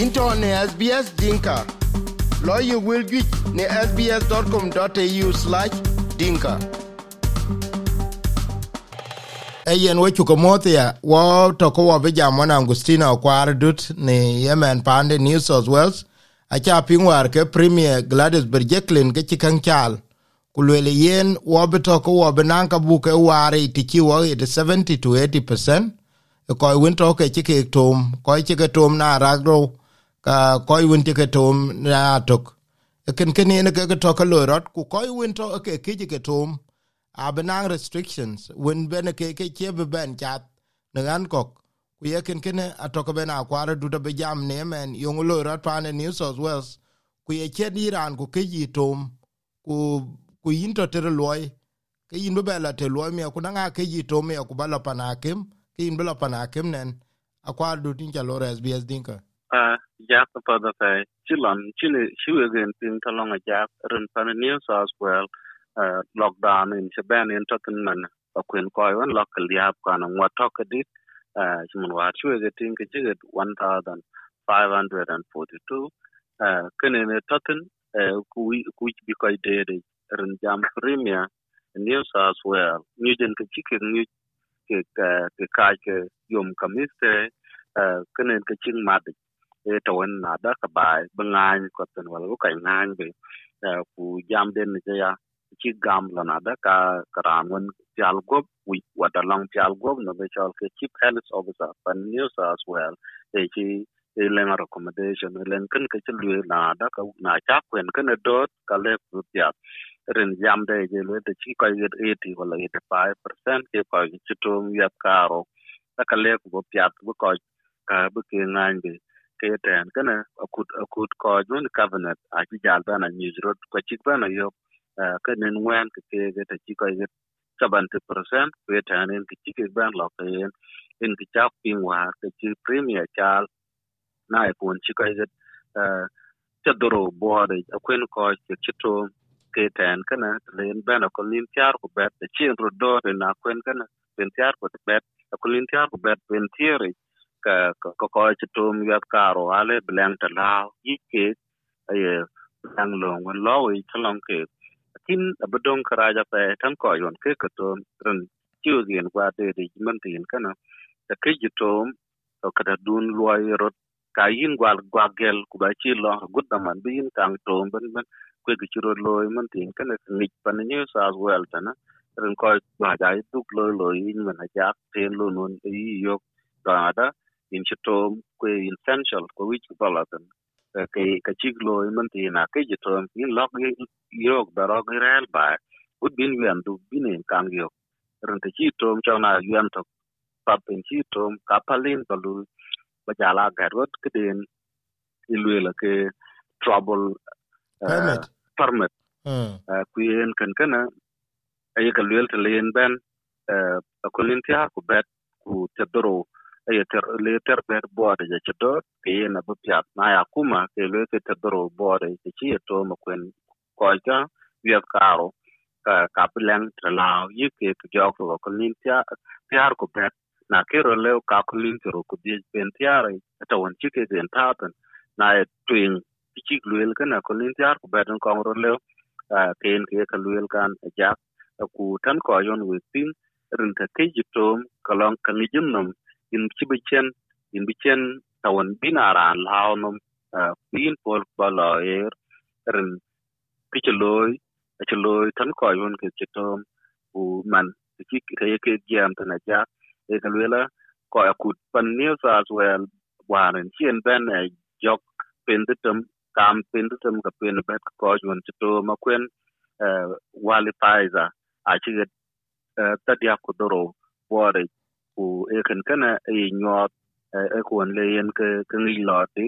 into ne SBS Dinka. Lawyer will get ne sbs.com.au slash dinka. Eyen we chuko mothia wo toko wo be jam wana Angustina kwar dut ni Yemen pande New South Wales acha pingwar ke Premier Gladys Berejiklian ke chikang chal kulwele yen wo betoko wo be nanka buke ware tiki wo it 70 to 80 percent ko win to ke chike tom ko chike tom na ragro ka koy win ke tom na tok. Ken ken ne ke to ka lorot ku koy win to ke ke ke tom abenang restrictions. Win bene ke ke ke be ben chat ne an kok. Ku ye ken ken a to ka ben kwara do be jam ne men yong lorot pa ne New South Wales. Ku ye che iran ku ke yi tom ku ku yin to ter loy ke yin be la te loy me ku na ke yi tom me ku bala panakim kin bila pana kem nen. Akwar du tin chalo SBS dinka pa jak pa da fa chilan chile shiwe gen tin talong a jak ren pa new south well eh, lockdown in chaban in token man a kwen ko yon local yap kan wa tok dit chimun wa shiwe ge tin ke jiget 1542 kene ne token eh, ku ku bi ko de de ren jam premier new south well new den ke chicken new ke eh, ke ka ke yom kamiste kene ke ching madik e to wen na da ka ba bangan ko ten wal ko kai ngan be ku jam den ne ya chi gam la na da ka karan wen pial go wi wa da long pial gop no be chal ke chief health officer pan news as well. E chi e len recommendation len ken ke chi na da ka na cha kwen kan dot ka le pu ya rin jam de je le de chi ko yet 80 wala 85% ke ko chi tum ya karo ta ka le ko piat bu ko ka bu ke ngan be keten kana akut akut ko jun cabinet a chi jal ba na news road ko chi ba na yo eh, ka nen wen ke ke ge ta chi ko yet 70% ke ten en ki chi ke ban lo ke en en ki cha ping wa ke chi premier chal na e kun chi ko yet eh, chadoro bore akwen ko chi to keten kana len bena ko lin tiar ko bet de chien ro do na kwen kana ben tiar ko bet ko lin tiar ko bet pen tiere ka ko ko ci tum yat karo ale blank ta la yi ke ay ang lo ngon lo yi chalong ke kin abdong karaja pe tan ko yon ke ko to ren chiu gien kwa de de man tin kana ta ke ji tum ko kada dun loy rot ka yin gwal gwagel ku ba chi lo gudda man bi yin kang tum ben ben kwe ki churo loy man tin kana ni pan new south wales tana ren ko ba dai duk loy loy in man ja ten lo non yi yo ka da in chitom kwe essential ko wich balatan ke ka chig loy man tin na ke jitom in log yok da rog rel ba. Ud bin wen du bin en kang yok ren te chitom chona yuen to pap en chitom kapalin balu ba jala garot keden ilwela ke trouble permit. permit. Ku yen kan kana ay ka lwel te len ben ko lin tia ku bet ku te doro ay ter le ter bode ja chedo ke na bu piat na ya kuma, ke le ke te doro bode ke chi to mo kwen ko ja, ya karo, ka ka plan te yi ke ke jo ko ko lin tia tiar ko bet, na ke ro le ka ko lin tro ko di ben tiare ta won chi ke den taten, na e twing chi ka na ko lin tiar ko bet ko ro le ken ke ka luel kan e ja, ku tan ko yon we tin rin ta ke jitom kalong kan jin nom in chibichen, in bichen tawan binara launum nom bin uh, pol bala ren rin ke tan ko yon ke chetom u man ki ke ke jam tan jak e kalwela ko akut, pan news as well waren chien ben eh, jok penditum kam penditum ka pen bet ko yon chetom akwen eh, wali paiza a chiget eh, tadia kudoro bore ku e kan kana e nyot e, e ku le yen ke ke ngi loti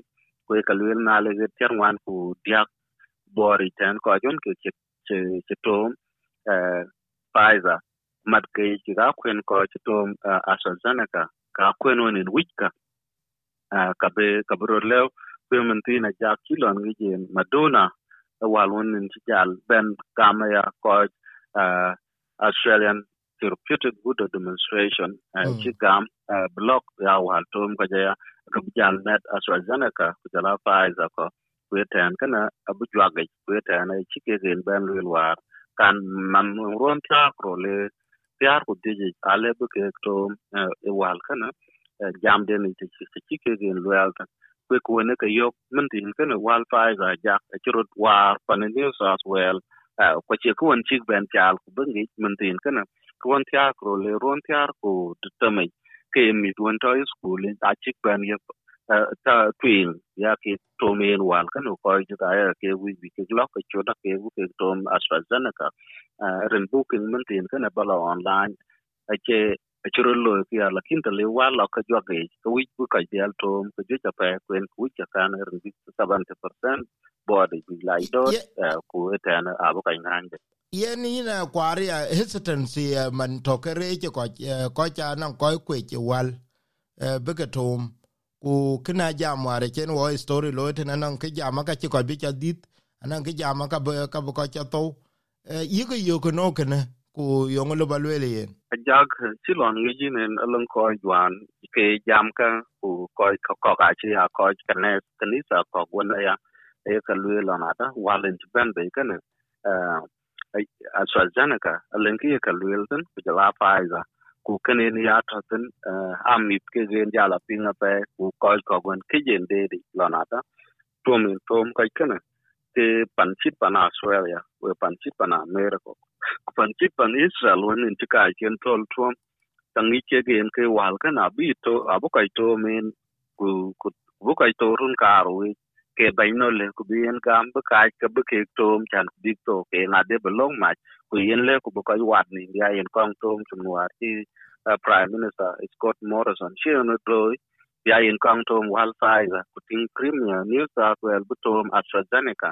ku e kalwel na le ge terwan ku diak bori tan ko jon ke che che to e, paiza mat ke ki ga kwen ko che to e, AstraZeneca. Ka kwen onin wika ka. Be, ka bro lew kwementina ja kilon ngi jen. Madonna walon wonin jal. Ben kamaya ko Australian Therapeutic Good Demonstration uh, mm. ci gam uh, block ya wal tom ko ja ka jal net AstraZeneca ku jala Pfizer ko ku ten kana abu jwage ku ten ai chike gen ben lwel war kan man ron ta kro le piar ku dije ale bu ke to e wal kana jam den chike gen lwel ta ku ku ne ka yok min tin kana wal Pfizer jak chirut war pan New South Wales ko che ku won ben chal ku bengi min tin kana ku won tia kro le ron tiar ku tamai ke mi tuan to school a chik ye ta twil ya ke to men wal kan ko ju ya ke wi bi ke lo ke da ke wu ke tom AstraZeneca ren booking men tin kan ba lo online a che a churu lo ke ala kin te le wal lo ka jo ke ko wi bu ka del tom ko ju pa kwen ku cha kan ren bi 70% body bi lai do ku eta na abu ka ngande yen ina kwari a hesitancy man toke reche ko ko cha nan ko kwe ke wal beke tom. Ku kina jam ware chen wo story lo te nan ke jama ka ci ko bi cha dit anan ke jama ka ka ko cha to yi ko yo ko no kene ku yong lo balwele yen. Jag silon ngi jinen alon ko jwan ke jam ka ku ko ko ka chi ya ko kane kanisa ko wona ya e ka lwela na ta walen ben be kana AstraZeneca alenki ka lwelten ku jala Pfizer. Ku kene ni ya toten eh, amit ke gen jala pinga pe, ku ko ko gon ke gen de di lonata tom in tom kai kana te panchit pana Australia, we panchit pana America. Ku panchit pan Israel won in tika ken tol tom tangi ke gen ke wal kana bi to abu kai to men ku ku, bu kai to run karu ke baino le ku bi en gam bu ka ke bu ke tom chan ku to ke na de belong ma ku yen le ku bu ka wat ni ya yen kong tom chum war ti prime minister Scott Morrison she no do ya yen kong tom wal Pfizer ku tin premier New South Wales bu tom AstraZeneca.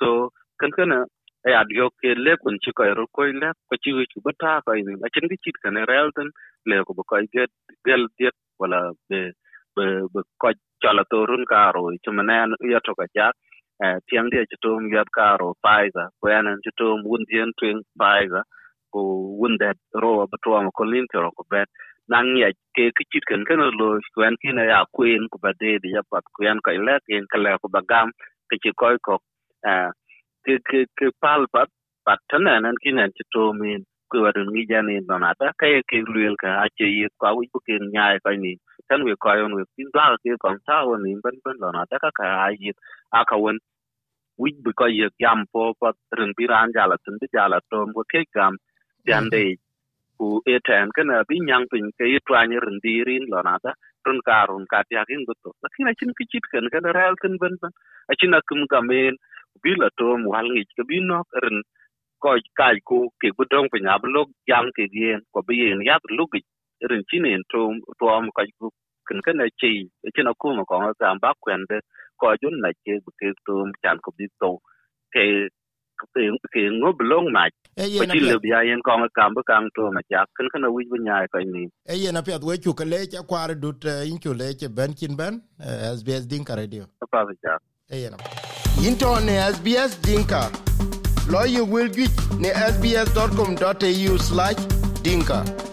So kan kana ay adyo ke le kun chi ko ro ko le ko chi wi bu ta ko ni a chin gi chit kan relton le ku bu ka get gel diet wala be be ko chala torun karo chumanen ya to ka ja eh, tiang dia chutum yat karo paiza ko yanan chutum, wun dien twing paiza ko wun that ro ba to am ko lin bet nang ya ke kichit ken ken lo kwen ki na ya queen ko ba de ya pat ko yan ko le ken kala ko bagam ke chi ko ko eh, ke ke ke pal pat pat tanan an ki nan chutum min ko wadun ngi jani donata kay ke luel ka, ache yi kwa wi ko ken nyaay ko ni tan we ko yon we tin la ke kon ta won ni ban ban lona ta ka ka ai aka won wi bi ko ye gam po po rin bi ran jala tin bi jala tom ko ke gam dan de ku e tan kana bi nyang pin ke yi twa ni rin di rin lona ta run ka run ka ti akin go to. Lakini chin ki chit kan kan ral kan ban ban a chin akum gamen bi la tom wal ngi ke bi no rin ko kai ku ke bu dong pin ab lok jam ke gen ko bi yen ya lu rin chin en tom tom ka ku kan kan a chi chin akum ko ga ba kwen de ko jun na ke bu ke tom chan ko bi to ke ke ngo belong ma ko chi le bia yen ko ka ba kang to ma ja kan kan wi bu nya ko ni e yen apia we chu ke le cha in chu le che ben kin ben sbs dinka radio. Pa ja e yen into ne sbs dinka. You will get ne sbs.com.au/dinka